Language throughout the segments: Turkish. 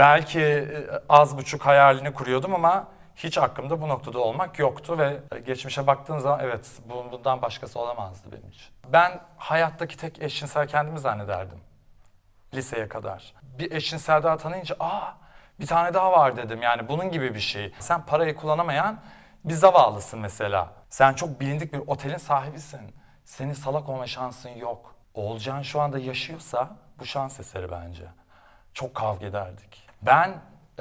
Belki e, az buçuk hayalini kuruyordum ama hiç aklımda bu noktada olmak yoktu ve e, geçmişe baktığım zaman evet bu- bundan başkası olamazdı benim için. Ben hayattaki tek eşcinsel kendimi zannederdim liseye kadar. Bir eşcinsel daha tanıyınca aa bir tane daha var dedim yani bunun gibi bir şey. Sen parayı kullanamayan bir zavallısın mesela. Sen çok bilindik bir otelin sahibisin. Senin salak olma şansın yok. Oğulcan şu anda yaşıyorsa bu şans eseri bence. Çok kavga ederdik. Ben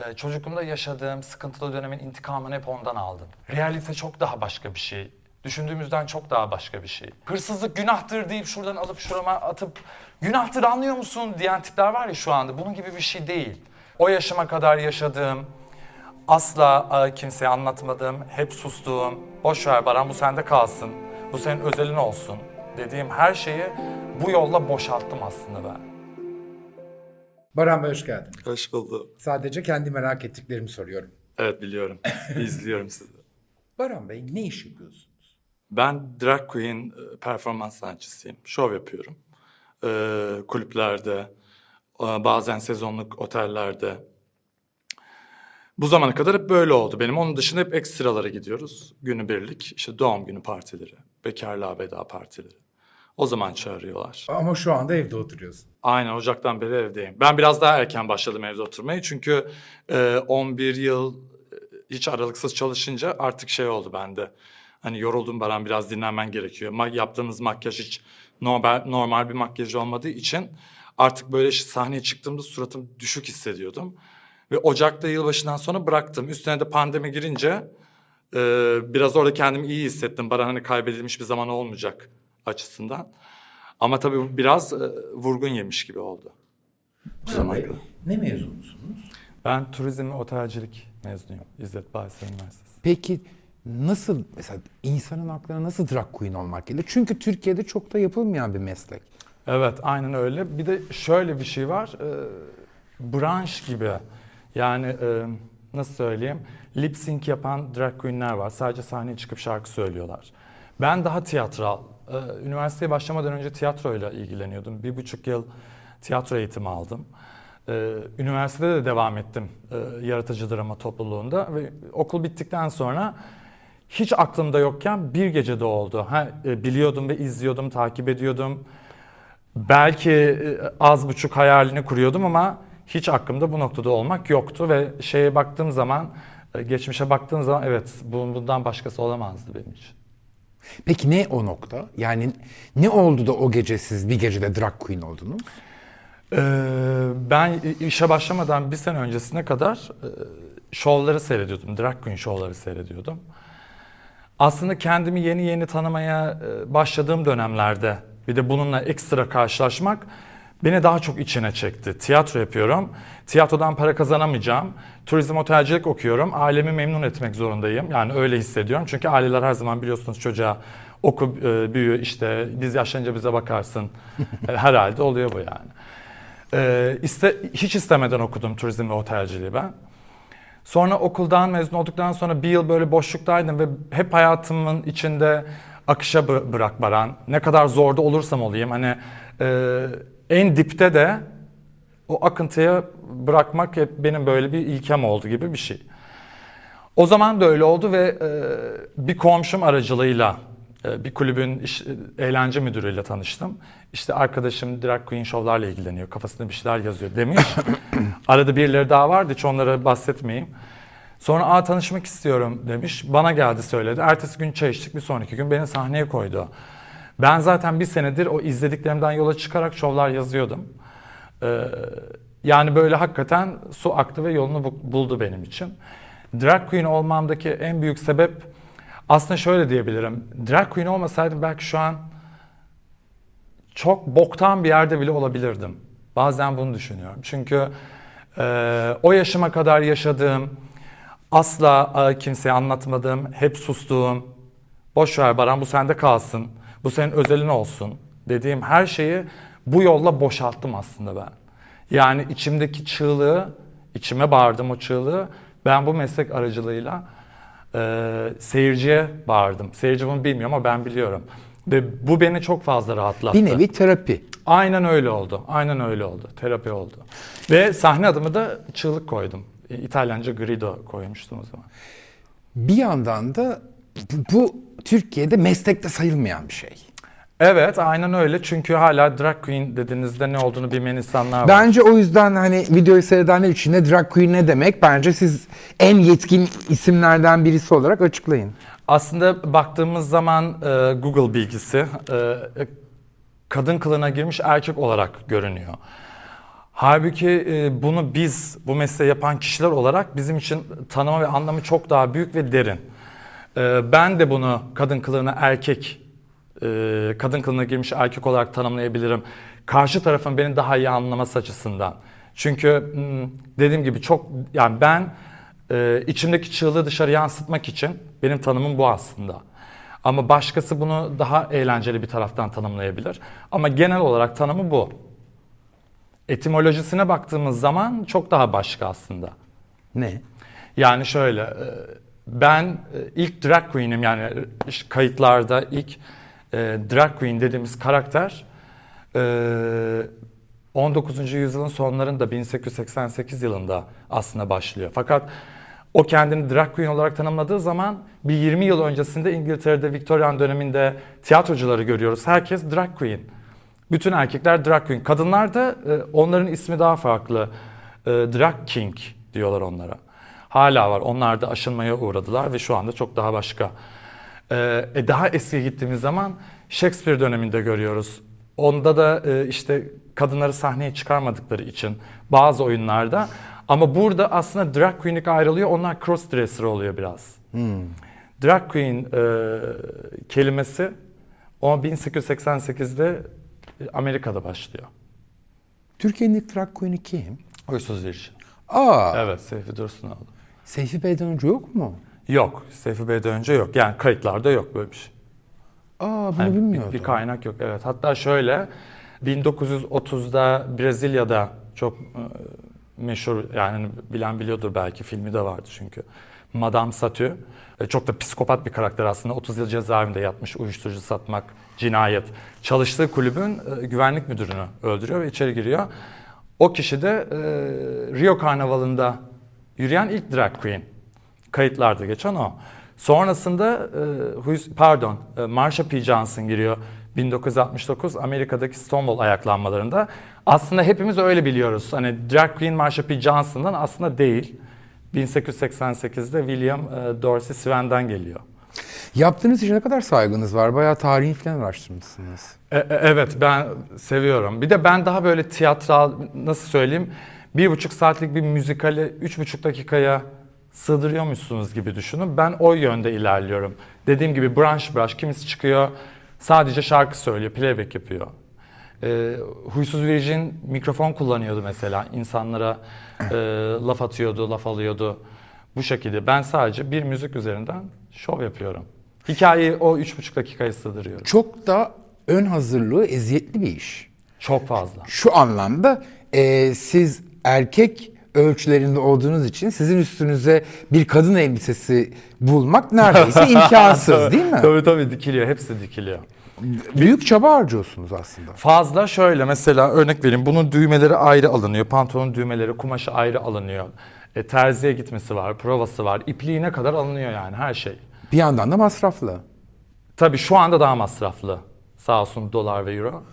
e, çocukluğumda yaşadığım sıkıntılı dönemin intikamını hep ondan aldım. Realite çok daha başka bir şey. Düşündüğümüzden çok daha başka bir şey. Hırsızlık günahtır deyip şuradan alıp şurama atıp günahtır anlıyor musun diyen tipler var ya şu anda. Bunun gibi bir şey değil. O yaşıma kadar yaşadığım, asla e, kimseye anlatmadığım, hep sustuğum, boş ver Baran bu sende kalsın, bu senin özelin olsun dediğim her şeyi bu yolla boşalttım aslında ben. Baran Bey hoş geldin. Hoş bulduk. Sadece kendi merak ettiklerimi soruyorum. Evet biliyorum. İzliyorum sizi. Baran Bey ne iş yapıyorsunuz? Ben drag queen e, performans sanatçısıyım. Şov yapıyorum. Ee, kulüplerde, e, bazen sezonluk otellerde. Bu zamana kadar hep böyle oldu benim. Onun dışında hep ekstralara gidiyoruz. Günübirlik, işte doğum günü partileri, bekarlığa veda partileri. O zaman çağırıyorlar. Ama şu anda evde oturuyorsun. Aynen Ocak'tan beri evdeyim. Ben biraz daha erken başladım evde oturmayı. Çünkü e, 11 yıl e, hiç aralıksız çalışınca artık şey oldu bende. Hani yoruldum Baran biraz dinlenmen gerekiyor. Ma- yaptığımız makyaj hiç normal, normal bir makyaj olmadığı için artık böyle sahneye çıktığımda suratım düşük hissediyordum. Ve Ocak'ta yılbaşından sonra bıraktım. Üstüne de pandemi girince e, biraz orada kendimi iyi hissettim. Baran hani kaybedilmiş bir zaman olmayacak açısından. Ama tabii biraz e, vurgun yemiş gibi oldu. Bu Bey, kadar. ne mezunusunuz? Ben turizm ve otelcilik mezunuyum. İzzet Baysal Üniversitesi. Peki nasıl mesela insanın aklına nasıl drag queen olmak geliyor? Çünkü Türkiye'de çok da yapılmayan bir meslek. Evet aynen öyle. Bir de şöyle bir şey var. e, branş gibi. Yani e, nasıl söyleyeyim? Lip sync yapan drag queenler var. Sadece sahneye çıkıp şarkı söylüyorlar. Ben daha tiyatral. E, üniversiteye başlamadan önce tiyatroyla ilgileniyordum. Bir buçuk yıl tiyatro eğitimi aldım. E, üniversitede de devam ettim e, yaratıcı drama topluluğunda ve okul bittikten sonra hiç aklımda yokken bir gecede oldu. Ha, e, biliyordum ve izliyordum, takip ediyordum. Belki e, az buçuk hayalini kuruyordum ama hiç aklımda bu noktada olmak yoktu ve şeye baktığım zaman, geçmişe baktığım zaman evet bu- bundan başkası olamazdı benim için. Peki ne o nokta? Yani ne oldu da o gece siz bir gecede drag queen oldunuz? Ee, ben işe başlamadan bir sene öncesine kadar e, şovları seyrediyordum. Drag queen şovları seyrediyordum. Aslında kendimi yeni yeni tanımaya e, başladığım dönemlerde bir de bununla ekstra karşılaşmak beni daha çok içine çekti. Tiyatro yapıyorum. Tiyatrodan para kazanamayacağım. Turizm otelcilik okuyorum. Ailemi memnun etmek zorundayım. Yani öyle hissediyorum. Çünkü aileler her zaman biliyorsunuz çocuğa oku, e, büyü işte biz yaşlanınca bize bakarsın. Herhalde oluyor bu yani. Ee, iste, hiç istemeden okudum turizm ve otelciliği ben. Sonra okuldan mezun olduktan sonra bir yıl böyle boşluktaydım ve hep hayatımın içinde akışa bı- bırak Baran. Ne kadar zorda olursam olayım hani e, en dipte de o akıntıya bırakmak hep benim böyle bir ilkem oldu gibi bir şey. O zaman da öyle oldu ve e, bir komşum aracılığıyla e, bir kulübün iş- e, eğlence müdürüyle tanıştım. İşte arkadaşım drag queen şovlarla ilgileniyor, kafasında bir şeyler yazıyor demiş. Arada birileri daha vardı, hiç onlara bahsetmeyeyim. Sonra Aa, tanışmak istiyorum demiş. Bana geldi söyledi. Ertesi gün çay içtik, bir sonraki gün beni sahneye koydu. Ben zaten bir senedir o izlediklerimden yola çıkarak şovlar yazıyordum. Ee, yani böyle hakikaten su aktı ve yolunu bu- buldu benim için. Drag queen olmamdaki en büyük sebep aslında şöyle diyebilirim. Drag queen olmasaydım belki şu an çok boktan bir yerde bile olabilirdim. Bazen bunu düşünüyorum. Çünkü e, o yaşıma kadar yaşadığım, asla e, kimseye anlatmadığım, hep sustuğum, boş ver Baran bu sende kalsın, bu senin özelin olsun dediğim her şeyi bu yolla boşalttım aslında ben. Yani içimdeki çığlığı, içime bağırdım o çığlığı, ben bu meslek aracılığıyla e, seyirciye bağırdım. Seyirci bunu bilmiyor ama ben biliyorum. Ve bu beni çok fazla rahatlattı. Bir nevi terapi. Aynen öyle oldu. Aynen öyle oldu. Terapi oldu. Ve sahne adımı da çığlık koydum. İtalyanca grido koymuştum o zaman. Bir yandan da bu Türkiye'de meslekte sayılmayan bir şey. Evet aynen öyle çünkü hala drag queen dediğinizde ne olduğunu bilmeyen insanlar var. Bence o yüzden hani videoyu seyredenler için de drag queen ne demek? Bence siz en yetkin isimlerden birisi olarak açıklayın. Aslında baktığımız zaman e, Google bilgisi e, kadın kılığına girmiş erkek olarak görünüyor. Halbuki e, bunu biz bu mesleği yapan kişiler olarak bizim için tanıma ve anlamı çok daha büyük ve derin. E, ben de bunu kadın kılığına erkek, e, kadın kılığına girmiş erkek olarak tanımlayabilirim. Karşı tarafın beni daha iyi anlaması açısından. Çünkü hmm, dediğim gibi çok yani ben e, içimdeki çığlığı dışarı yansıtmak için benim tanımım bu aslında. Ama başkası bunu daha eğlenceli bir taraftan tanımlayabilir. Ama genel olarak tanımı bu. Etimolojisine baktığımız zaman çok daha başka aslında. Ne? Yani şöyle, e, ben e, ilk drag queen'im yani işte kayıtlarda ilk e, drag queen dediğimiz karakter e, 19. yüzyılın sonlarında 1888 yılında aslında başlıyor. Fakat o kendini drag queen olarak tanımladığı zaman bir 20 yıl öncesinde İngiltere'de Victorian döneminde tiyatrocuları görüyoruz. Herkes drag queen. Bütün erkekler drag queen. Kadınlar da e, onların ismi daha farklı. E, drag king diyorlar onlara. Hala var. Onlar da aşınmaya uğradılar ve şu anda çok daha başka. E, e, daha eskiye gittiğimiz zaman Shakespeare döneminde görüyoruz. Onda da e, işte kadınları sahneye çıkarmadıkları için bazı oyunlarda ama burada aslında drag queen'lik ayrılıyor. Onlar cross dresser oluyor biraz. Drag queen e, kelimesi o 1888'de Amerika'da başlıyor. Türkiye'nin ilk drag queen'i kim? Huysuz Virgin. Aa, Evet Seyfi Dursunoğlu. Seyfi Bey'den önce yok mu? Yok. Seyfi Bey'den önce yok. Yani kayıtlarda yok böyle bir şey. Aa, bunu Yani bir- bilmiyordum. bir, kaynak yok. Evet. Hatta şöyle 1930'da Brezilya'da çok e, meşhur yani bilen biliyordur belki filmi de vardı çünkü. Madame Satü. E, Çok da psikopat bir karakter aslında. 30 yıl cezaevinde yatmış, uyuşturucu satmak, cinayet. Çalıştığı kulübün e, güvenlik müdürünü öldürüyor ve içeri giriyor. O kişi de e, Rio Karnavalı'nda yürüyen ilk drag queen. Kayıtlarda geçen o. Sonrasında e, pardon e, Marsha P. Johnson giriyor 1969 Amerika'daki Stonewall ayaklanmalarında. Aslında hepimiz öyle biliyoruz. Hani drag queen Marsha P. Johnson'dan aslında değil. 1888'de William e, Dorsey Sven'den geliyor. Yaptığınız işe ne kadar saygınız var? Bayağı tarihi falan araştırmışsınız. E- evet ben seviyorum. Bir de ben daha böyle tiyatral nasıl söyleyeyim bir buçuk saatlik bir müzikali üç buçuk dakikaya sığdırıyormuşsunuz gibi düşünün. Ben o yönde ilerliyorum. Dediğim gibi branş branş kimisi çıkıyor sadece şarkı söylüyor, playback yapıyor. E, Huysuz Virgin mikrofon kullanıyordu mesela. insanlara e, laf atıyordu, laf alıyordu. Bu şekilde. Ben sadece bir müzik üzerinden şov yapıyorum. Hikayeyi o üç buçuk dakikaya sığdırıyorum. Çok da ön hazırlığı eziyetli bir iş. Çok fazla. Şu anlamda e, siz erkek ölçülerinde olduğunuz için sizin üstünüze bir kadın elbisesi bulmak neredeyse imkansız değil mi? Tabii tabii dikiliyor. Hepsi dikiliyor. Büyük çaba harcıyorsunuz aslında. Fazla şöyle mesela örnek vereyim. Bunun düğmeleri ayrı alınıyor. Pantolonun düğmeleri, kumaşı ayrı alınıyor. E, terziye gitmesi var, provası var. İpliğine kadar alınıyor yani her şey. Bir yandan da masraflı. Tabii şu anda daha masraflı. Sağ olsun dolar ve euro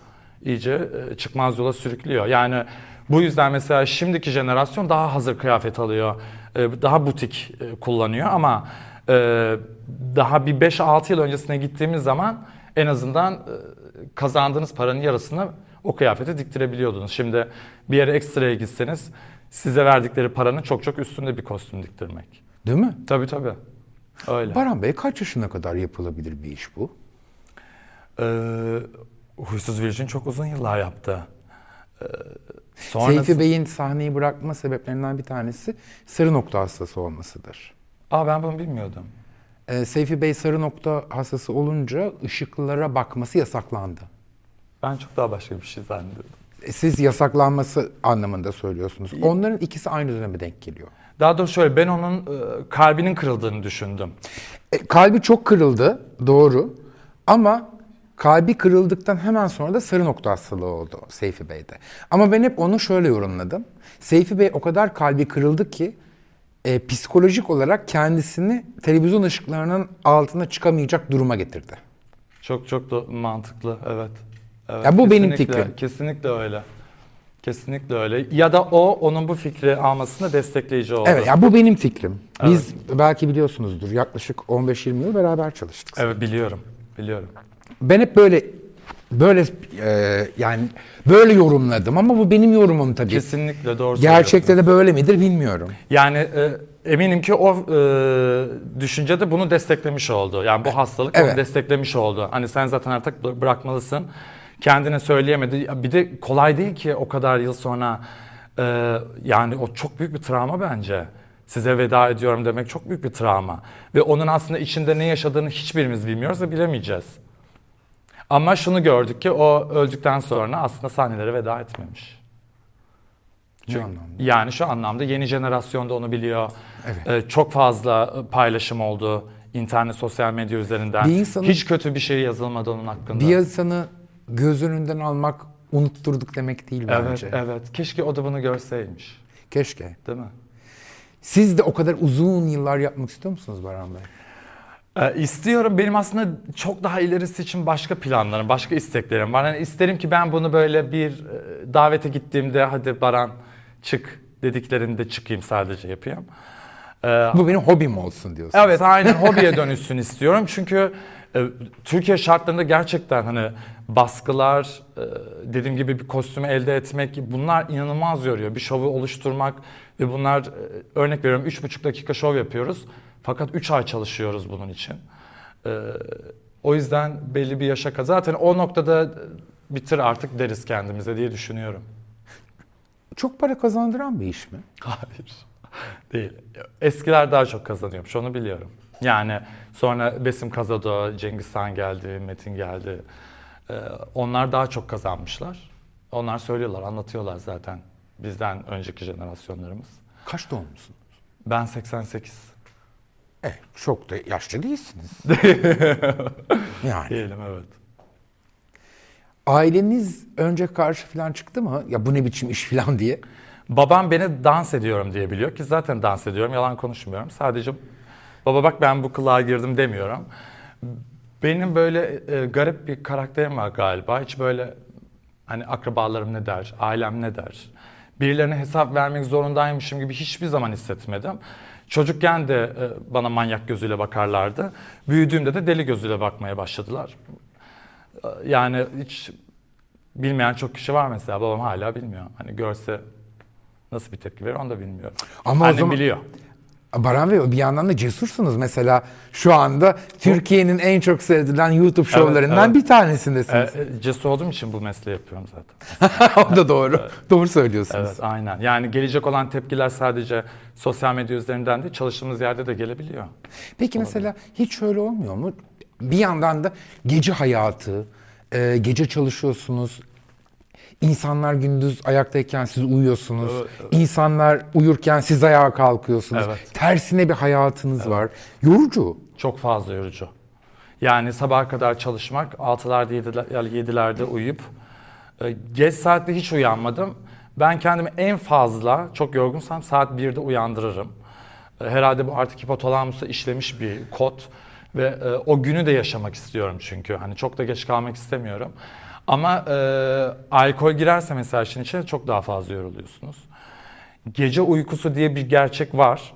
iyice e, çıkmaz yola sürüklüyor. Yani bu yüzden mesela şimdiki jenerasyon daha hazır kıyafet alıyor. e, Daha butik e, kullanıyor ama e, daha bir 5-6 yıl öncesine gittiğimiz zaman en azından kazandığınız paranın yarısını o kıyafete diktirebiliyordunuz. Şimdi bir yere ekstraya gitseniz size verdikleri paranın çok çok üstünde bir kostüm diktirmek. Değil mi? Tabii tabii. Öyle. Baran Bey kaç yaşına kadar yapılabilir bir iş bu? Ee, Huysuz Virgin çok uzun yıllar yaptı. Sonrası... Seyfi Bey'in sahneyi bırakma sebeplerinden bir tanesi sarı nokta hastası olmasıdır. Aa ben bunu bilmiyordum. Ee, Seyfi Bey sarı nokta hastası olunca ışıklara bakması yasaklandı. Ben çok daha başka bir şey zannediyordum. E, Siz yasaklanması anlamında söylüyorsunuz. Onların ikisi aynı döneme denk geliyor. Daha doğrusu şöyle ben onun e, kalbinin kırıldığını düşündüm. E, kalbi çok kırıldı, doğru. Ama kalbi kırıldıktan hemen sonra da sarı nokta hastalığı oldu Seyfi Bey'de. Ama ben hep onu şöyle yorumladım. Seyfi Bey o kadar kalbi kırıldı ki e, psikolojik olarak kendisini televizyon ışıklarının altına çıkamayacak duruma getirdi. Çok çok da mantıklı evet. evet Ya bu benim fikrim. Kesinlikle öyle. Kesinlikle öyle. Ya da o onun bu fikri almasında destekleyici oldu. Evet ya bu benim fikrim. Biz belki biliyorsunuzdur yaklaşık 15-20 yıl beraber çalıştık. Evet biliyorum. Biliyorum. Ben hep böyle böyle e, yani böyle yorumladım ama bu benim yorumum tabii. Kesinlikle doğru Gerçekte de böyle midir bilmiyorum. Yani e, eminim ki o e, düşünce de bunu desteklemiş oldu. Yani bu hastalık Evet. onu desteklemiş oldu. Hani sen zaten artık bı- bırakmalısın. Kendine söyleyemedi. Bir de kolay değil ki o kadar yıl sonra e, yani o çok büyük bir travma bence. Size veda ediyorum demek çok büyük bir travma. Ve onun aslında içinde ne yaşadığını hiçbirimiz bilmiyoruz ve bilemeyeceğiz. Ama şunu gördük ki o öldükten sonra aslında sahnelere veda etmemiş. Ne anlamda? Yani şu anlamda yeni jenerasyonda onu biliyor. Ee, çok fazla e, paylaşım oldu internet, sosyal medya üzerinden. Bir insanın- Hiç kötü bir şey yazılmadı onun hakkında. Bir insanı göz önünden almak unutturduk demek değil evet, bence. evet. Keşke o da bunu görseymiş. Keşke. Değil mi? Siz de o kadar uzun yıllar yapmak istiyor musunuz Baran Bey? Ee, istiyorum. Benim aslında çok daha ilerisi için başka planlarım, başka isteklerim var. Yani isterim ki ben bunu böyle bir e, davete gittiğimde hadi Baran çık dediklerinde çıkayım sadece yapayım. Ee, Bu benim hobim olsun diyorsun. Evet aynen hobiye dönüşsün istiyorum. Çünkü e, Türkiye şartlarında gerçekten hani baskılar, e, dediğim gibi bir kostümü elde etmek bunlar inanılmaz yoruyor. Bir şovu oluşturmak ve bunlar e, örnek veriyorum 3,5 dakika şov yapıyoruz. Fakat 3 ay çalışıyoruz bunun için. E, o yüzden belli bir yaşa kadar zaten o noktada bitir artık deriz kendimize diye düşünüyorum. Çok para kazandıran bir iş mi? Hayır. Değil. Eskiler daha çok kazanıyormuş onu biliyorum. Yani sonra Besim Kazado, Cengiz Han geldi, Metin geldi. Ee, onlar daha çok kazanmışlar. Onlar söylüyorlar, anlatıyorlar zaten bizden önceki jenerasyonlarımız. Kaç doğumlusun? Ben 88 Evet, çok da yaşlı değilsiniz. yani. diyelim evet. Aileniz önce karşı falan çıktı mı? Ya bu ne biçim iş falan diye. Babam beni dans ediyorum diye biliyor ki zaten dans ediyorum, yalan konuşmuyorum. Sadece baba bak ben bu kılığa girdim demiyorum. Benim böyle e, garip bir karakterim var galiba. Hiç böyle hani akrabalarım ne der, ailem ne der. Birilerine hesap vermek zorundaymışım gibi hiçbir zaman hissetmedim. Çocukken de e, bana manyak gözüyle bakarlardı. Büyüdüğümde de deli gözüyle bakmaya başladılar. E, Yani hiç bilmeyen çok kişi var mesela. Babam hala bilmiyor. Hani görse nasıl bir tepki verir onu da bilmiyorum. Ama o Annem zaman- biliyor. Baran Bey bir yandan da cesursunuz. Mesela şu anda Türkiye'nin en çok seyredilen YouTube şovlarından evet. bir tanesindesiniz. E, e, cesur olduğum için bu mesleği yapıyorum zaten. o da doğru. Doğru söylüyorsunuz. Evet aynen. Yani gelecek olan tepkiler sadece sosyal medya üzerinden değil çalıştığımız yerde de gelebiliyor. Peki mesela hiç şöyle olmuyor mu? Bir yandan da gece hayatı, e, gece çalışıyorsunuz. İnsanlar gündüz ayaktayken siz uyuyorsunuz. İnsanlar uyurken siz ayağa kalkıyorsunuz. Evet. Tersine bir hayatınız var. Yorucu. Çok fazla yorucu. Yani sabaha kadar çalışmak, 6'larda 7'lerde uyuyup e, geç saatte hiç uyanmadım. Ben kendimi en fazla çok yorgunsam saat 1'de uyandırırım. E, Herhalde bu artık hipotalamusa işlemiş bir kod ve e, o günü de yaşamak istiyorum çünkü. Hani çok da geç kalmak istemiyorum. Ama e, alkol girerse mesela işin içine çok daha fazla yoruluyorsunuz. Gece uykusu diye bir gerçek var.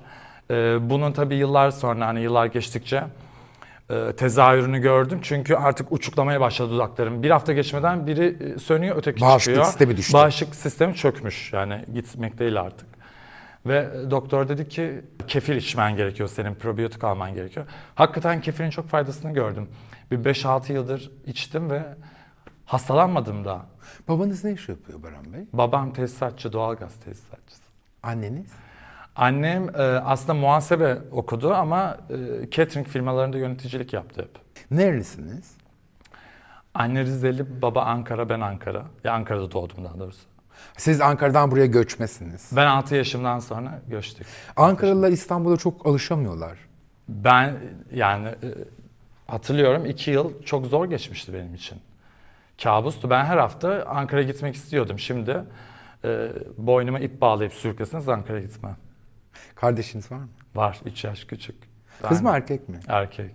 Ee, bunun tabii yıllar sonra hani yıllar geçtikçe e, tezahürünü gördüm. Çünkü artık uçuklamaya başladı dudaklarım. Bir hafta geçmeden biri e, sönüyor, öteki Bağışıklık çıkıyor. sistemi düştü. Bağışıklık sistemi çökmüş. Yani gitmek değil artık. Ve e, doktor dedi ki kefir içmen gerekiyor senin, probiyotik alman gerekiyor. Hakikaten kefirin çok faydasını gördüm. Bir 5-6 yıldır içtim ve hastalanmadım da. Babanız ne iş yapıyor Baran Bey? Babam tesisatçı, doğalgaz tesisatçısı. Anneniz? Annem e, aslında muhasebe okudu ama e, catering firmalarında yöneticilik yaptı hep. Nerelisiniz? Anne Rizeli, baba Ankara, ben Ankara. Ya Ankara'da doğdum daha doğrusu. Siz Ankara'dan buraya göçmesiniz. Ben 6 yaşımdan sonra göçtük. Ankaralılar İstanbul'a çok alışamıyorlar. Ben yani e, hatırlıyorum iki yıl çok zor geçmişti benim için. Kabustu. Ben her hafta Ankara'ya gitmek istiyordum. Şimdi e, boynuma ip bağlayıp sürükleseniz Ankara'ya gitmem. Kardeşiniz var mı? Var 3 yaş küçük. Kız Ben- mı erkek mi? Erkek.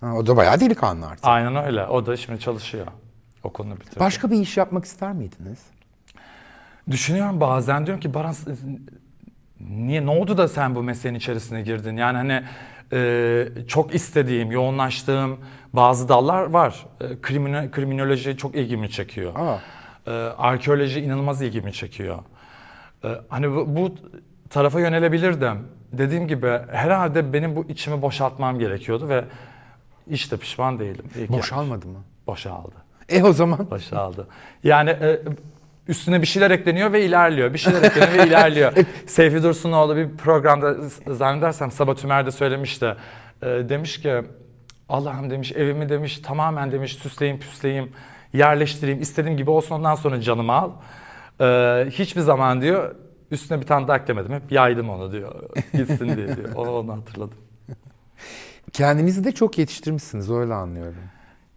Ha, o da bayağı delikanlı artık. Aynen öyle. O da şimdi çalışıyor. Okulunu bitirdi. Başka bir iş yapmak ister miydiniz? Düşünüyorum bazen diyorum ki Baran niye ne oldu da sen bu mesleğin içerisine girdin? Yani hani e, çok istediğim, yoğunlaştığım bazı dallar var. E, krimino- kriminoloji çok ilgimi çekiyor. Aa. E, arkeoloji inanılmaz ilgimi çekiyor. E, hani bu, bu tarafa yönelebilirdim. Dediğim gibi herhalde benim bu içimi boşaltmam gerekiyordu ve işte pişman değilim. İyi Boşalmadı mı? yapmışım. Boşaldı. E o zaman Başarıldı. Yani e, üstüne bir şeyler ekleniyor ve ilerliyor. Bir şeyler ekleniyor ve ilerliyor. Seyfi Dursunoğlu bir programda zannedersem Sabah Tümer'de söylemişti. E, demiş ki Allah'ım demiş evimi demiş tamamen demiş süsleyeyim püsleyeyim yerleştireyim istediğim gibi olsun ondan sonra canımı al. E, hiçbir zaman diyor üstüne bir tane daha eklemedim. Hep yaydım onu diyor. Gitsin diye diyor. Onu, onu hatırladım. kendinizi de çok yetiştirmişsiniz öyle anlıyorum.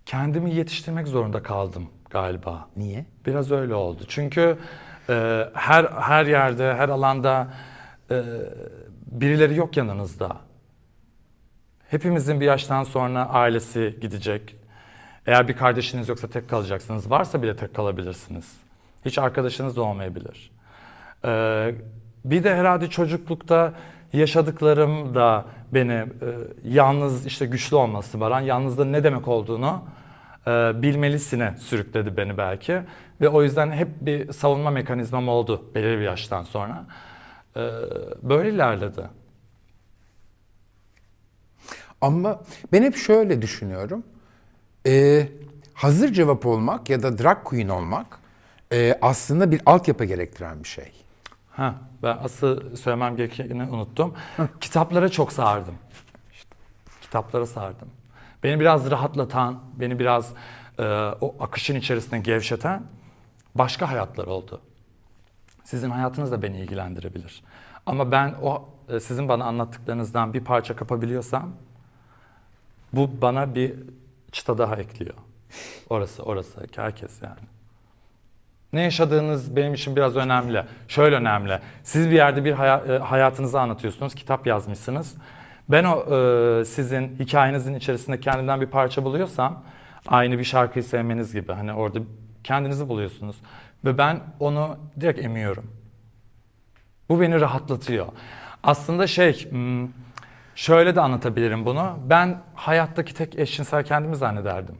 Kendimi yetiştirmek zorunda kaldım galiba. Niye? Biraz öyle oldu. Çünkü e, her her yerde, her alanda e, birileri yok yanınızda. Hepimizin bir yaştan sonra ailesi gidecek. Eğer bir kardeşiniz yoksa tek kalacaksınız. Varsa bile tek kalabilirsiniz. Hiç arkadaşınız da olmayabilir. E, bir de herhalde çocuklukta yaşadıklarım da beni e, yalnız işte güçlü olması Baran yalnızlığın ne demek olduğunu bilmelisine sürükledi beni belki. Ve o yüzden hep bir savunma mekanizmam oldu belirli bir yaştan sonra. E, böyle ilerledi. Ama ben hep şöyle düşünüyorum. Ee, hazır cevap olmak ya da drag queen olmak e, aslında bir altyapı gerektiren bir şey. Ha, ben asıl söylemem gerekeni unuttum. Kitaplara çok sardım. Kitaplara sardım. Beni biraz rahatlatan, beni biraz e, o akışın içerisinde gevşeten başka hayatlar oldu. Sizin hayatınız da beni ilgilendirebilir. Ama ben o e, sizin bana anlattıklarınızdan bir parça kapabiliyorsam bu bana bir çıta daha ekliyor. Orası, orası, herkes yani. Ne yaşadığınız benim için biraz önemli. Şöyle önemli. Siz bir yerde bir e, hayatınızı anlatıyorsunuz, kitap yazmışsınız. Ben o e, sizin hikayenizin içerisinde kendimden bir parça buluyorsam aynı bir şarkıyı sevmeniz gibi hani orada kendinizi buluyorsunuz ve ben onu direkt emiyorum. Bu beni rahatlatıyor. Aslında şey, hmm, şöyle de anlatabilirim bunu. Ben hayattaki tek eşcinsel kendimi zannederdim.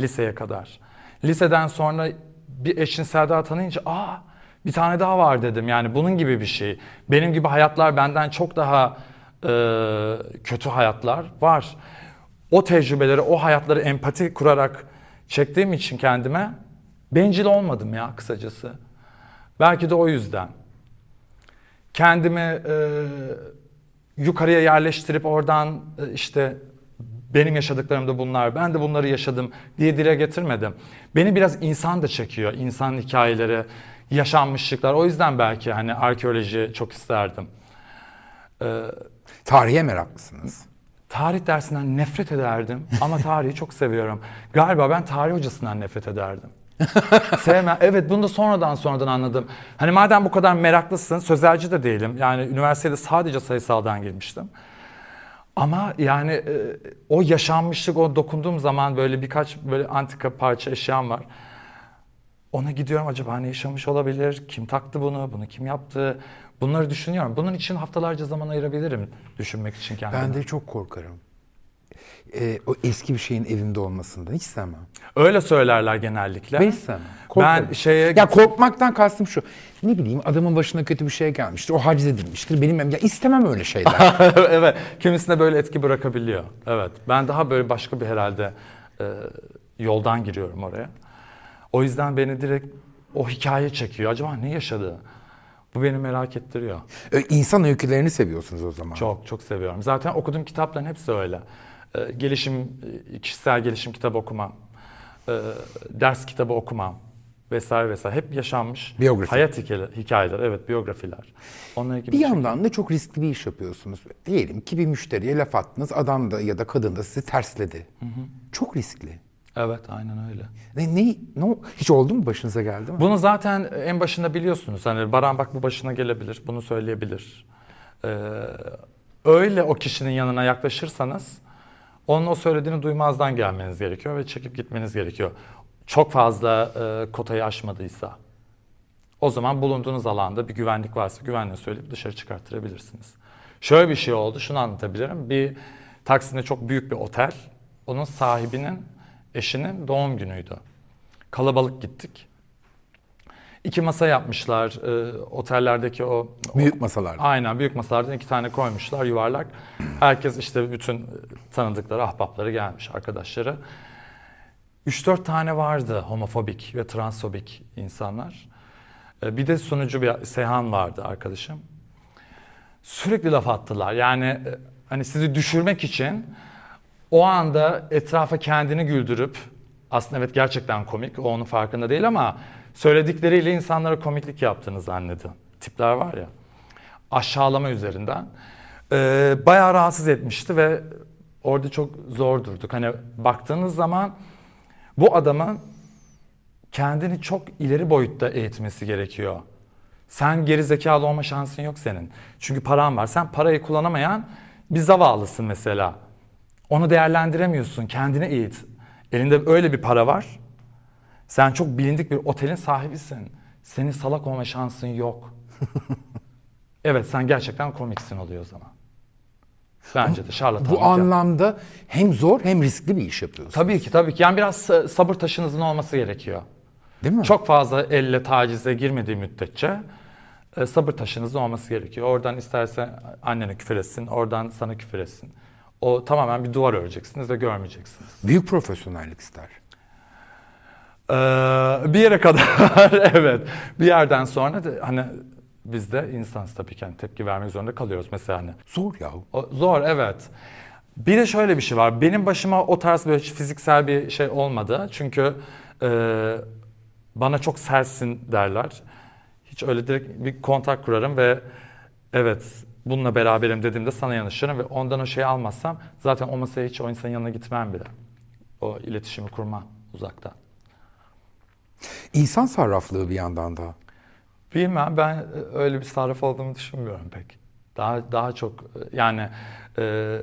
Liseye kadar. Liseden sonra bir eşcinsel daha tanıyınca aa bir tane daha var dedim. Yani bunun gibi bir şey. Benim gibi hayatlar benden çok daha e, kötü hayatlar var. O tecrübeleri, o hayatları empati kurarak çektiğim için kendime bencil olmadım ya kısacası. Belki de o yüzden kendimi e, yukarıya yerleştirip oradan e, işte benim yaşadıklarım da bunlar, ben de bunları yaşadım diye dile getirmedim. Beni biraz insan da çekiyor, insan hikayeleri, yaşanmışlıklar. O yüzden belki hani arkeoloji çok isterdim. Tarihe meraklısınız. Tarih dersinden nefret ederdim ama tarihi çok seviyorum. Galiba ben tarih hocasından nefret ederdim. Sevmem. Evet bunu da sonradan sonradan anladım. Hani madem bu kadar meraklısın, sözelci de değilim. Yani üniversitede sadece sayısaldan girmiştim. Ama yani e, o yaşanmışlık, o dokunduğum zaman böyle birkaç böyle antika parça eşyam var. Ona gidiyorum acaba ne yaşamış olabilir? Kim taktı bunu? Bunu kim yaptı? Bunları düşünüyorum. Bunun için haftalarca zaman ayırabilirim düşünmek için kendime. Ben de çok korkarım. Ee, o eski bir şeyin evimde olmasından hiç sevmem. Öyle söylerler genellikle. Ben hiç sevmem. Korkarım. Ben şeye Ya korkmaktan kastım şu. Ne bileyim adamın başına kötü bir şey gelmiştir. O haciz edilmiştir. Benim ya istemem öyle şeyler. evet, kimisine böyle etki bırakabiliyor. Evet, ben daha böyle başka bir herhalde e, yoldan giriyorum oraya. O yüzden beni direkt o hikaye çekiyor. Acaba ne yaşadı? Bu beni merak ettiriyor. Ee, İnsan öykülerini seviyorsunuz o zaman. Çok çok seviyorum. Zaten okuduğum kitapların hepsi öyle. E, gelişim, e, kişisel gelişim kitabı okumam. E, ders kitabı okumam. vesaire vesaire hep yaşanmış Biyografi. hayat hikayeler, hikayeler evet biyografiler. Onunla ilgili Bir şey- yandan da çok riskli bir iş yapıyorsunuz. Diyelim ki bir müşteriye laf attınız, adam da ya da kadın da sizi tersledi. Çok riskli. Evet aynen öyle. Ne, ne, ne, hiç oldu mu başınıza geldi mi? Bunu zaten en başında biliyorsunuz. Hani Baran bak bu başına gelebilir, bunu söyleyebilir. Ee, öyle o kişinin yanına yaklaşırsanız onun o söylediğini duymazdan gelmeniz gerekiyor ve çekip gitmeniz gerekiyor. Çok fazla e, kotayı aşmadıysa. O zaman bulunduğunuz alanda bir güvenlik varsa güvenliği söyleyip dışarı çıkarttırabilirsiniz. Şöyle bir şey oldu, şunu anlatabilirim. Bir Taksim'de çok büyük bir otel. Onun sahibinin eşinin doğum günüydü. Kalabalık gittik. İki masa yapmışlar. e, otellerdeki o... Büyük masalar. Aynen büyük masalardan iki tane koymuşlar yuvarlak. Herkes işte bütün tanıdıkları, ahbapları gelmiş, arkadaşları. 3-4 tane vardı homofobik ve transfobik insanlar. E, Bir de sunucu bir Seyhan vardı arkadaşım. Sürekli laf attılar. Yani e, hani sizi düşürmek için o anda etrafa kendini güldürüp aslında evet gerçekten komik. O onun farkında değil ama söyledikleriyle insanlara komiklik yaptığını zannediyor. Tipler var ya. Aşağılama üzerinden. Ee, bayağı rahatsız etmişti ve orada çok zor durduk. Hani baktığınız zaman bu adamın kendini çok ileri boyutta eğitmesi gerekiyor. Sen geri zekalı olma şansın yok senin. Çünkü paran var. Sen parayı kullanamayan bir zavallısın mesela. Onu değerlendiremiyorsun. Kendini eğit. Elinde öyle bir para var. Sen çok bilindik bir otelin sahibisin. Senin salak olma şansın yok. evet sen gerçekten komiksin oluyor o zaman. Bence de şarlatanlık. Bu yap. anlamda hem zor hem riskli bir iş yapıyorsunuz. Tabii ki tabii ki. Yani biraz sa- sabır taşınızın olması gerekiyor. Değil mi? Çok fazla elle tacize girmediği müddetçe e, sabır taşınızın olması gerekiyor. Oradan isterse annene küfür etsin, oradan sana küfür etsin. O tamamen bir duvar öreceksiniz ve görmeyeceksiniz. Büyük profesyonellik ister. Ee, bir yere kadar evet. Bir yerden sonra da hani biz de insanız tabii ki hani tepki vermek zorunda kalıyoruz mesela hani. Zor ya. O, zor evet. Bir de şöyle bir şey var. Benim başıma o tarz böyle fiziksel bir şey olmadı. Çünkü e, bana çok sertsin derler. Hiç öyle direkt bir kontak kurarım ve evet bununla beraberim dediğimde sana yanaşırım ve ondan o şeyi almazsam zaten o masaya hiç o insanın yanına gitmem bile. O iletişimi kurmam uzaktan. İnsan sarraflığı bir yandan da. Bilmem ben öyle bir sarraf olduğumu düşünmüyorum pek. Daha daha çok yani e,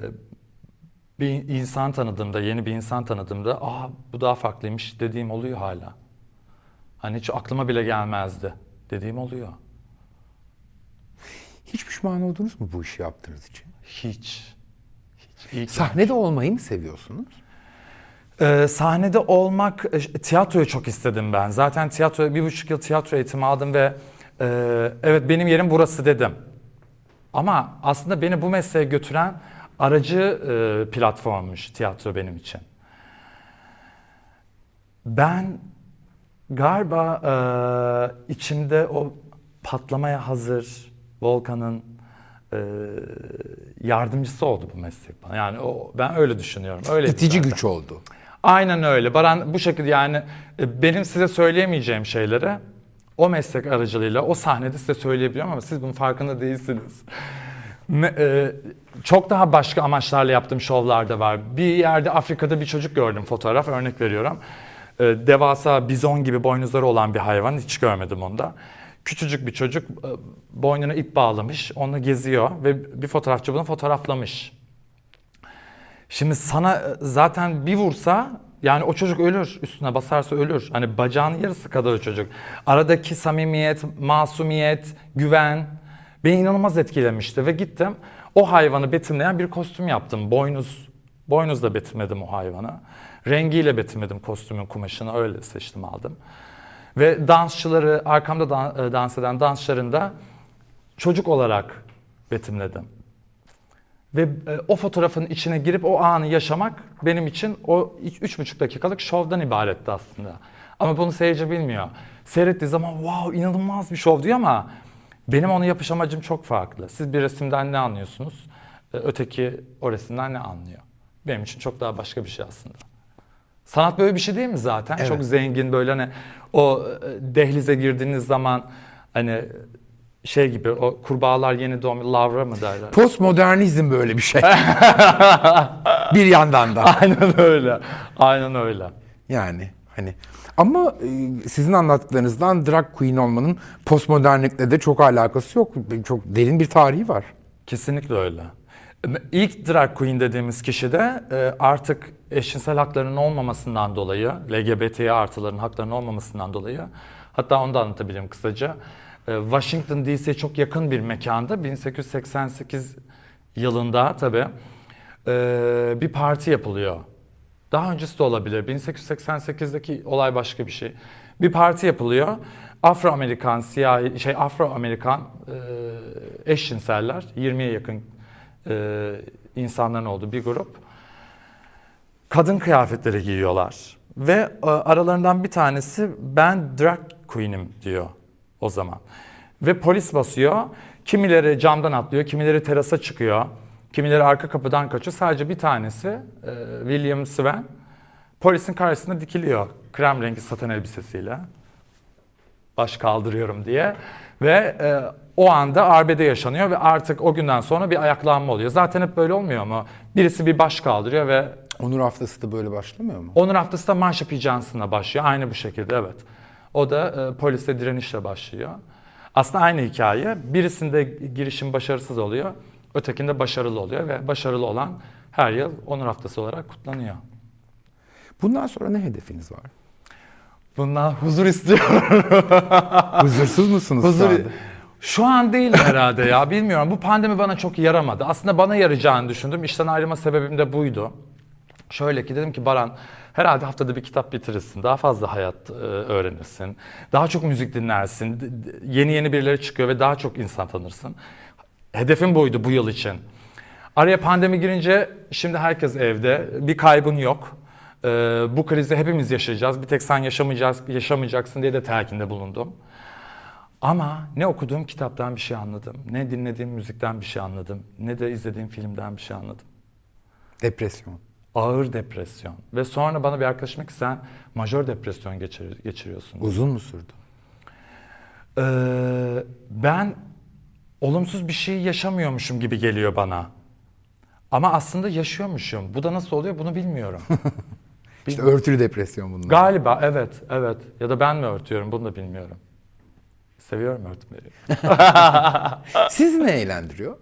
bir insan tanıdığımda, yeni bir insan tanıdığımda aa bu daha farklıymış dediğim oluyor hala. Hani hiç aklıma bile gelmezdi dediğim oluyor. Hiç pişman oldunuz mu bu işi yaptığınız için? Hiç. Hiç. İyi ki. Sahnede olmayı mı seviyorsunuz? Ee, sahnede olmak, e, tiyatroyu çok istedim ben. Zaten tiyatro, bir buçuk yıl tiyatro eğitimi aldım ve e, evet benim yerim burası dedim. Ama aslında beni bu mesleğe götüren aracı e, platformmuş tiyatro benim için. Ben galiba e, içimde o patlamaya hazır Volkan'ın e, yardımcısı oldu bu meslek bana. Yani o, ben öyle düşünüyorum. Öyle İtici güç oldu. Aynen öyle. Baran bu şekilde yani e, benim size söyleyemeyeceğim şeyleri o meslek aracılığıyla o sahnede size söyleyebiliyorum ama siz bunun farkında değilsiniz. Me- e, çok daha başka amaçlarla yaptığım şovlar da var. Bir yerde Afrika'da bir çocuk gördüm fotoğraf örnek veriyorum. E, devasa bizon gibi boynuzları olan bir hayvan hiç görmedim onda. Küçücük bir çocuk e, boynuna ip bağlamış, onu geziyor ve bir fotoğrafçı bunu fotoğraflamış. Şimdi sana e, zaten bir vursa yani o çocuk ölür. Üstüne basarsa ölür. Hani bacağının yarısı kadar o çocuk. Aradaki samimiyet, masumiyet, güven beni inanılmaz etkilemişti ve gittim o hayvanı betimleyen bir kostüm yaptım. Boynuz, boynuzla betimledim o hayvanı. Rengiyle betimledim kostümün kumaşını öyle seçtim aldım. Ve dansçıları arkamda e, dans eden dansçıların da çocuk olarak betimledim. Ve e, o fotoğrafın içine girip o anı yaşamak benim için o üç buçuk dakikalık şovdan ibaretti aslında. Ama bunu seyirci bilmiyor. Seyrettiği zaman wow inanılmaz bir şov diyor ama benim onu yapış amacım çok farklı. Siz bir resimden ne anlıyorsunuz? E, Öteki o resimden ne anlıyor? Benim için çok daha başka bir şey aslında. Sanat böyle bir şey değil mi zaten? Evet. Çok zengin böyle hani o e, dehlize girdiğiniz zaman hani şey gibi o kurbağalar yeni doğum lavra mı derler? Postmodernizm böyle bir şey. bir yandan da. Aynen öyle. Aynen öyle. Yani hani ama e, sizin anlattıklarınızdan drag queen olmanın postmodernlikle de çok alakası yok. Çok derin bir tarihi var. Kesinlikle öyle. İlk drag queen dediğimiz kişi de e, artık eşcinsel haklarının olmamasından dolayı, LGBT artıların haklarının olmamasından dolayı, hatta onu da anlatabilirim kısaca. E, Washington DC'ye çok yakın bir mekanda 1888 yılında tabii e, bir parti yapılıyor. Daha öncesi de olabilir. 1888'deki olay başka bir şey. Bir parti yapılıyor. Afro-Amerikan siyahi şey Afro-Amerikan e, eşcinseller 20'ye yakın e, insanların olduğu bir grup kadın kıyafetleri giyiyorlar ve e, aralarından bir tanesi ben drag queen'im diyor o zaman. Ve polis basıyor. Kimileri camdan atlıyor, kimileri terasa çıkıyor. Kimileri arka kapıdan kaçıyor. Sadece bir tanesi e, William Sven polisin karşısında dikiliyor. Krem rengi saten elbisesiyle. Baş kaldırıyorum diye. Ve e, o anda arbede yaşanıyor ve artık o günden sonra bir ayaklanma oluyor. Zaten hep böyle olmuyor mu? Birisi bir baş kaldırıyor ve Onur haftası da böyle başlamıyor mu? onun haftası da Marsha P. Johnson'la başlıyor. Aynı bu şekilde evet. O da e, poliste direnişle başlıyor. Aslında aynı hikaye. Birisinde girişim başarısız oluyor. Ötekinde başarılı oluyor ve başarılı olan her yıl Onur Haftası olarak kutlanıyor. Bundan sonra ne hedefiniz var? Bundan huzur istiyorum. Huzursuz musunuz şu Huzur... anda? Şu an değil herhalde ya bilmiyorum. Bu pandemi bana çok yaramadı. Aslında bana yarayacağını düşündüm. İşten ayrılma sebebim de buydu. Şöyle ki dedim ki Baran herhalde haftada bir kitap bitirirsin. Daha fazla hayat e, öğrenirsin. Daha çok müzik dinlersin. Yeni yeni birileri çıkıyor ve daha çok insan tanırsın. Hedefim buydu bu yıl için. Araya pandemi girince şimdi herkes evde. Bir kaybın yok. Ee, bu krizi hepimiz yaşayacağız. Bir tek sen yaşamayacağız, yaşamayacaksın diye de telkinde bulundum. Ama ne okuduğum kitaptan bir şey anladım, ne dinlediğim müzikten bir şey anladım, ne de izlediğim filmden bir şey anladım. Depresyon. Ağır depresyon. Ve sonra bana bir arkadaşım ki sen majör depresyon geçir- geçiriyorsun. Uzun mu sürdü? Ee, ben olumsuz bir şey yaşamıyormuşum gibi geliyor bana. Ama aslında yaşıyormuşum. Bu da nasıl oluyor bunu bilmiyorum. İşte örtülü depresyon bunlar. Galiba evet, evet. Ya da ben mi örtüyorum bunu da bilmiyorum. Seviyorum örtmeyi. Sizi ne eğlendiriyor?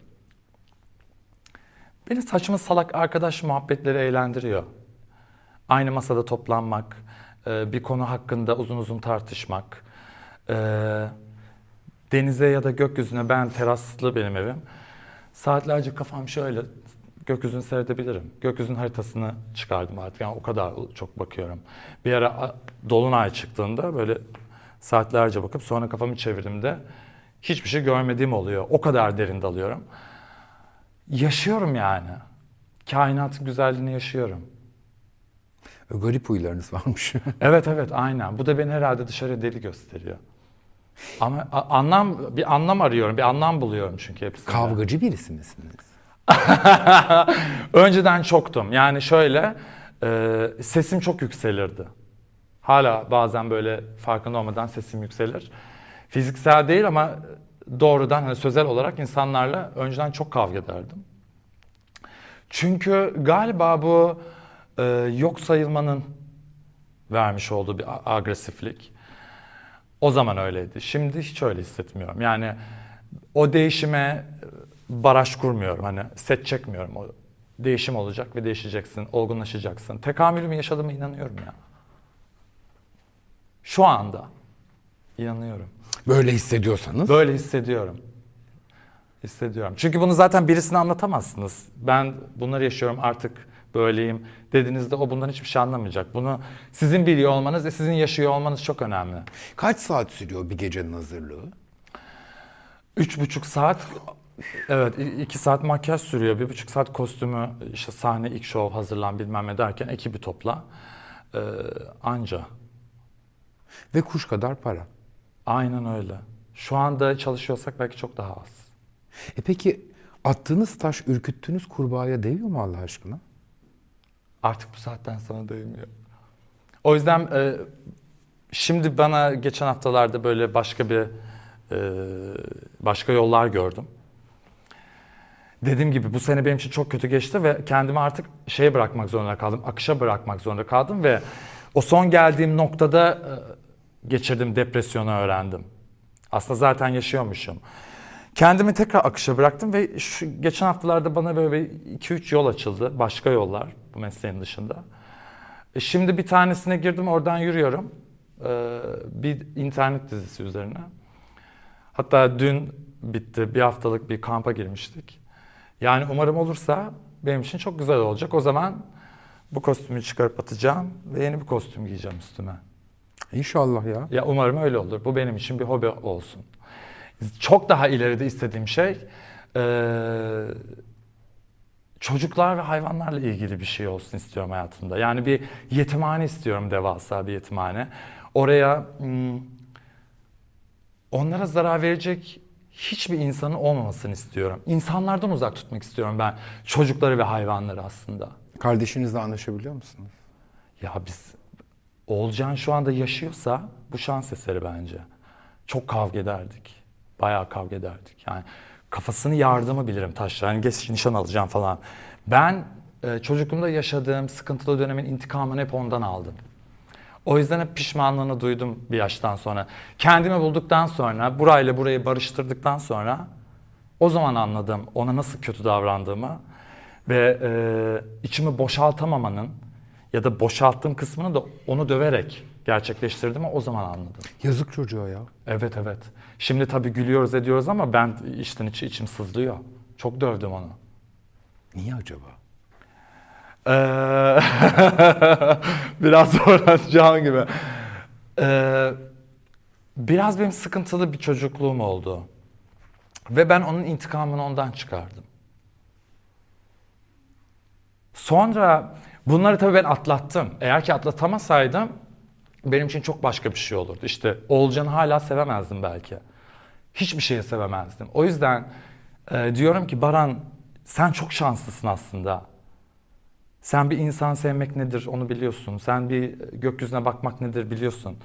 Beni saçma salak arkadaş muhabbetleri eğlendiriyor. Aynı masada toplanmak, e, bir konu hakkında uzun uzun tartışmak, e, denize ya da gökyüzüne ben teraslı benim evim. Saatlerce kafam şöyle gökyüzünü seyredebilirim. Gökyüzünün haritasını çıkardım artık. Yani o kadar çok bakıyorum. Bir ara dolunay çıktığında böyle saatlerce bakıp sonra kafamı çevirdiğimde hiçbir şey görmediğim oluyor. O kadar derin dalıyorum. Yaşıyorum yani. Kainatın güzelliğini yaşıyorum. Garip huylarınız varmış. Evet evet aynen. Bu da beni herhalde dışarıya deli gösteriyor. Ama a- anlam bir anlam arıyorum. Bir anlam buluyorum çünkü hepsinde. Kavgacı birisi misiniz? Önceden çoktum. Yani şöyle e, sesim çok yükselirdi. Hala bazen böyle farkında olmadan sesim yükselir. Fiziksel değil ama doğrudan hani sözel olarak insanlarla önceden çok kavga ederdim. Çünkü galiba bu e, yok sayılmanın vermiş olduğu bir agresiflik. O zaman öyleydi. Şimdi hiç öyle hissetmiyorum. Yani o değişime baraj kurmuyorum. Hani set çekmiyorum. O değişim olacak ve değişeceksin, olgunlaşacaksın. Tekamülümü yaşadığıma inanıyorum ya. Şu anda inanıyorum. Böyle hissediyorsanız. Böyle hissediyorum. Hissediyorum. Çünkü bunu zaten birisine anlatamazsınız. Ben bunları yaşıyorum artık böyleyim dediğinizde o bundan hiçbir şey anlamayacak. Bunu sizin biliyor olmanız ve sizin yaşıyor olmanız çok önemli. Kaç saat sürüyor bir gecenin hazırlığı? Üç buçuk saat, evet iki saat makyaj sürüyor. Bir buçuk saat kostümü, işte sahne, ilk şov hazırlan bilmem ne derken ekibi topla. Ee, anca. Ve kuş kadar para. Aynen öyle. Şu anda çalışıyorsak belki çok daha az. E peki attığınız taş ürküttüğünüz kurbağaya değiyor mu Allah aşkına? Artık bu saatten sonra değmiyor. O yüzden e, şimdi bana geçen haftalarda böyle başka bir e, başka yollar gördüm. Dediğim gibi bu sene benim için çok kötü geçti ve kendimi artık şeye bırakmak zorunda kaldım. Akışa bırakmak zorunda kaldım ve o son geldiğim noktada e, geçirdiğim depresyonu öğrendim. Aslında zaten yaşıyormuşum. Kendimi tekrar akışa bıraktım ve şu geçen haftalarda bana böyle 2-3 yol açıldı. Başka yollar bu mesleğin dışında. E, Şimdi bir tanesine girdim oradan yürüyorum. Ee, bir internet dizisi üzerine. Hatta dün bitti. Bir haftalık bir kampa girmiştik. Yani umarım olursa benim için çok güzel olacak. O zaman bu kostümü çıkarıp atacağım ve yeni bir kostüm giyeceğim üstüme. İnşallah ya. Ya umarım öyle olur. Bu benim için bir hobi olsun. Çok daha ileride istediğim şey eee, çocuklar ve hayvanlarla ilgili bir şey olsun istiyorum hayatımda. Yani bir yetimhane istiyorum devasa bir yetimhane. Oraya hmm, onlara zarar verecek hiçbir insanın olmamasını istiyorum. İnsanlardan uzak tutmak istiyorum ben çocukları ve hayvanları aslında. Kardeşinizle anlaşabiliyor musunuz? Ya biz Oğulcan şu anda yaşıyorsa bu şans eseri bence. Çok kavga ederdik. Bayağı kavga ederdik. Yani kafasını yardımı bilirim taşlar. Yani geç nişan alacağım falan. Ben e, çocukluğumda yaşadığım sıkıntılı dönemin intikamını hep ondan aldım. O yüzden hep pişmanlığını duydum bir yaştan sonra. Kendimi bulduktan sonra, burayla burayı barıştırdıktan sonra o zaman anladım ona nasıl kötü davrandığımı ve e, içimi boşaltamamanın ya da boşalttığım kısmını da onu döverek gerçekleştirdiğimi o zaman anladım. Yazık çocuğa ya. Evet evet. Şimdi tabii gülüyoruz ediyoruz ama ben içten içe içim sızlıyor. Çok dövdüm onu. Niye acaba? Ee, biraz zorlanacağım gibi. Ee, biraz benim sıkıntılı bir çocukluğum oldu. Ve ben onun intikamını ondan çıkardım. Sonra bunları tabii ben atlattım. Eğer ki atlatamazsaydım benim için çok başka bir şey olurdu. İşte Oğulcan'ı hala sevemezdim belki. Hiçbir şeyi sevemezdim. O yüzden e, diyorum ki Baran sen çok şanslısın aslında. Sen bir insan sevmek nedir onu biliyorsun. Sen bir gökyüzüne bakmak nedir biliyorsun.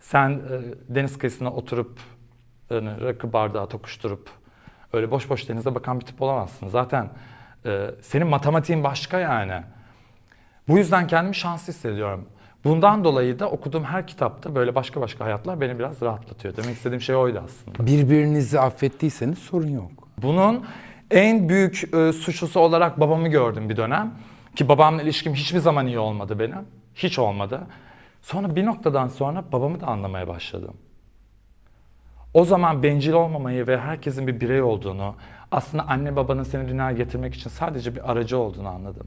Sen e, deniz kıyısına oturup yani rakı bardağı tokuşturup öyle boş boş denize bakan bir tip olamazsın. Zaten e, senin matematiğin başka yani. Bu yüzden kendimi şanslı hissediyorum. Bundan dolayı da okuduğum her kitapta böyle başka başka hayatlar beni biraz rahatlatıyor. Demek istediğim şey oydu aslında. Birbirinizi affettiyseniz sorun yok. Bunun en büyük e, suçlusu olarak babamı gördüm bir dönem. Ki babamla ilişkim hiçbir zaman iyi olmadı benim. Hiç olmadı. Sonra bir noktadan sonra babamı da anlamaya başladım. O zaman bencil olmamayı ve herkesin bir birey olduğunu, aslında anne babanın seni dünyaya getirmek için sadece bir aracı olduğunu anladım.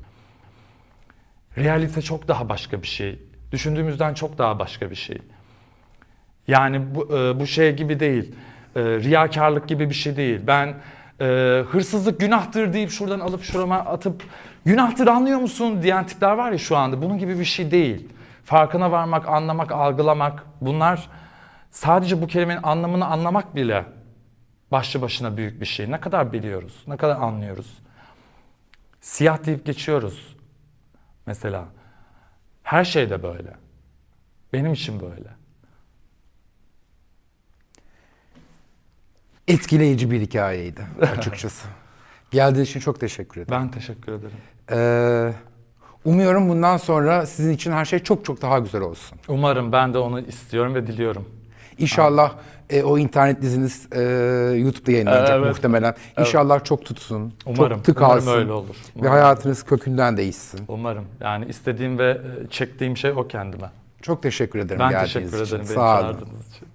Realite çok daha başka bir şey. Düşündüğümüzden çok daha başka bir şey. Yani bu, e, bu şey gibi değil. E, riyakarlık gibi bir şey değil. Ben e, hırsızlık günahtır deyip şuradan alıp şurama atıp günahtır anlıyor musun diyen tipler var ya şu anda. Bunun gibi bir şey değil. Farkına varmak, anlamak, algılamak bunlar sadece bu kelimenin anlamını anlamak bile başlı başına büyük bir şey. Ne kadar biliyoruz, ne kadar anlıyoruz. Siyah deyip geçiyoruz mesela. Her şey de böyle. Benim için böyle. Etkileyici bir hikayeydi açıkçası. Geldiğiniz için çok teşekkür ederim. Ben teşekkür ederim. Ee, umuyorum bundan sonra sizin için her şey çok çok daha güzel olsun. Umarım ben de onu istiyorum ve diliyorum. İnşallah e, o internet diziniz e, YouTube'da yayınlanacak Evet. muhtemelen. İnşallah çok tutsun. Umarım. Çok tık Umarım alsın. öyle olur. Ve Umarım. hayatınız kökünden değişsin. Umarım. Yani istediğim ve e, çektiğim şey o kendime. Çok teşekkür ederim Ben geldiğiniz teşekkür için. ederim beni Sağ olun. çağırdığınız için.